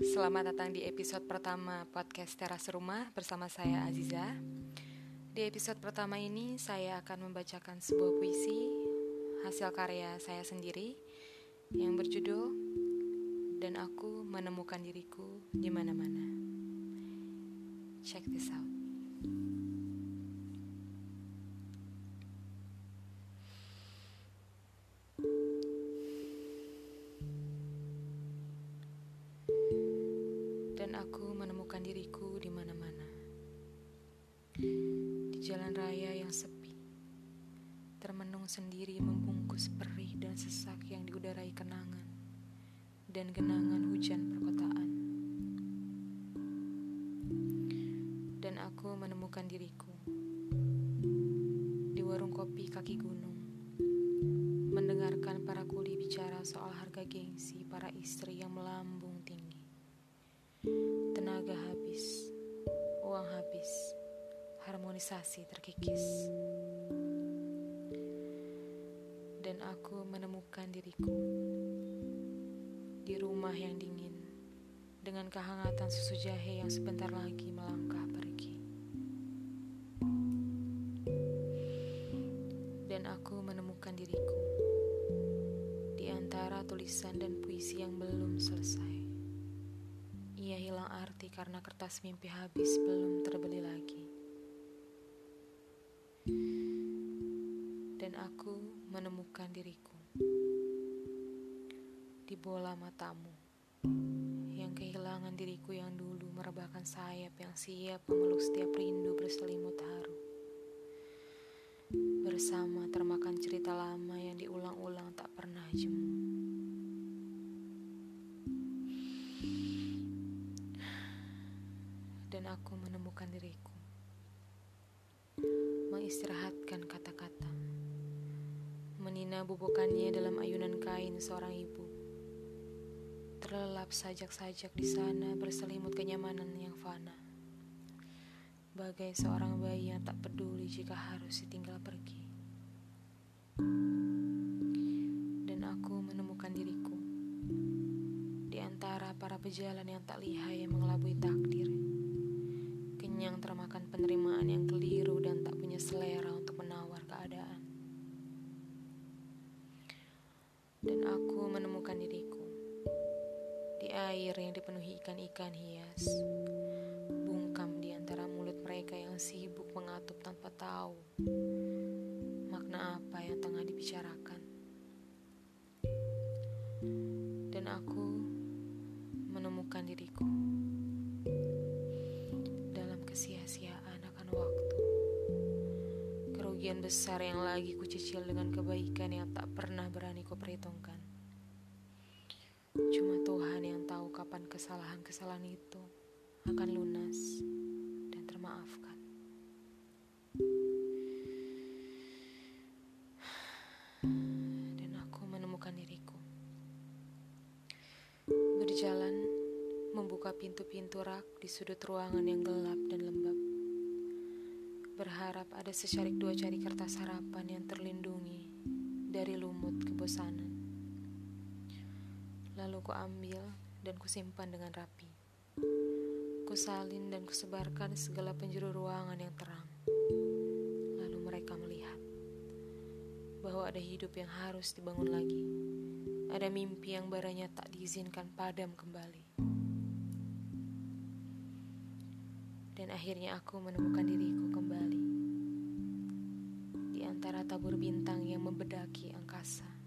selamat datang di episode pertama podcast Teras Rumah bersama saya Aziza. Di episode pertama ini saya akan membacakan sebuah puisi hasil karya saya sendiri yang berjudul Dan Aku Menemukan Diriku di Mana-mana. Check this out. Jalan raya yang sepi, termenung sendiri membungkus perih dan sesak yang diudarai kenangan dan genangan hujan perkotaan. Dan aku menemukan diriku di warung kopi kaki gunung, mendengarkan para kuli bicara soal harga gengsi para istri yang melambung harmonisasi terkikis. Dan aku menemukan diriku di rumah yang dingin dengan kehangatan susu jahe yang sebentar lagi melangkah pergi. Dan aku menemukan diriku di antara tulisan dan puisi yang belum selesai. Ia hilang arti karena kertas mimpi habis belum terbeli lagi. Dan aku menemukan diriku di bola matamu yang kehilangan diriku yang dulu merebahkan sayap yang siap memeluk setiap rindu berselimut haru. Bersama termakan cerita lama yang diulang-ulang tak pernah jemu. dan aku menemukan diriku. Mengistirahatkan kata-kata. Bubukannya dalam ayunan kain seorang ibu. Terlelap sajak-sajak di sana berselimut kenyamanan yang fana. Bagai seorang bayi yang tak peduli jika harus ditinggal pergi. Dan aku menemukan diriku di antara para pejalan yang tak lihai mengelabui takdir yang termakan penerimaan yang keliru air yang dipenuhi ikan-ikan hias, bungkam di antara mulut mereka yang sibuk mengatup tanpa tahu makna apa yang tengah dibicarakan. Dan aku menemukan diriku kesia-siaan akan waktu. Kerugian besar yang lagi kucicil dengan kebaikan yang tak pernah berani kuperhitungkan. Cuma Tuhan yang tahu kapan kesalahan-kesalahan itu akan lunas dan termaafkan. Dan aku menemukan diriku. Berjalan membuka pintu-pintu rak di sudut ruangan yang gelap dan lembab. Berharap ada secarik dua cari kertas harapan yang terlindungi dari lumut kebosanan. Lalu ku ambil dan kusimpan dengan rapi. Kusalin dan kusebarkan segala penjuru ruangan yang terang. Lalu mereka melihat bahwa ada hidup yang harus dibangun lagi. Ada mimpi yang baranya tak diizinkan padam kembali. Dan akhirnya aku menemukan diriku kembali di antara tabur bintang yang membedaki angkasa.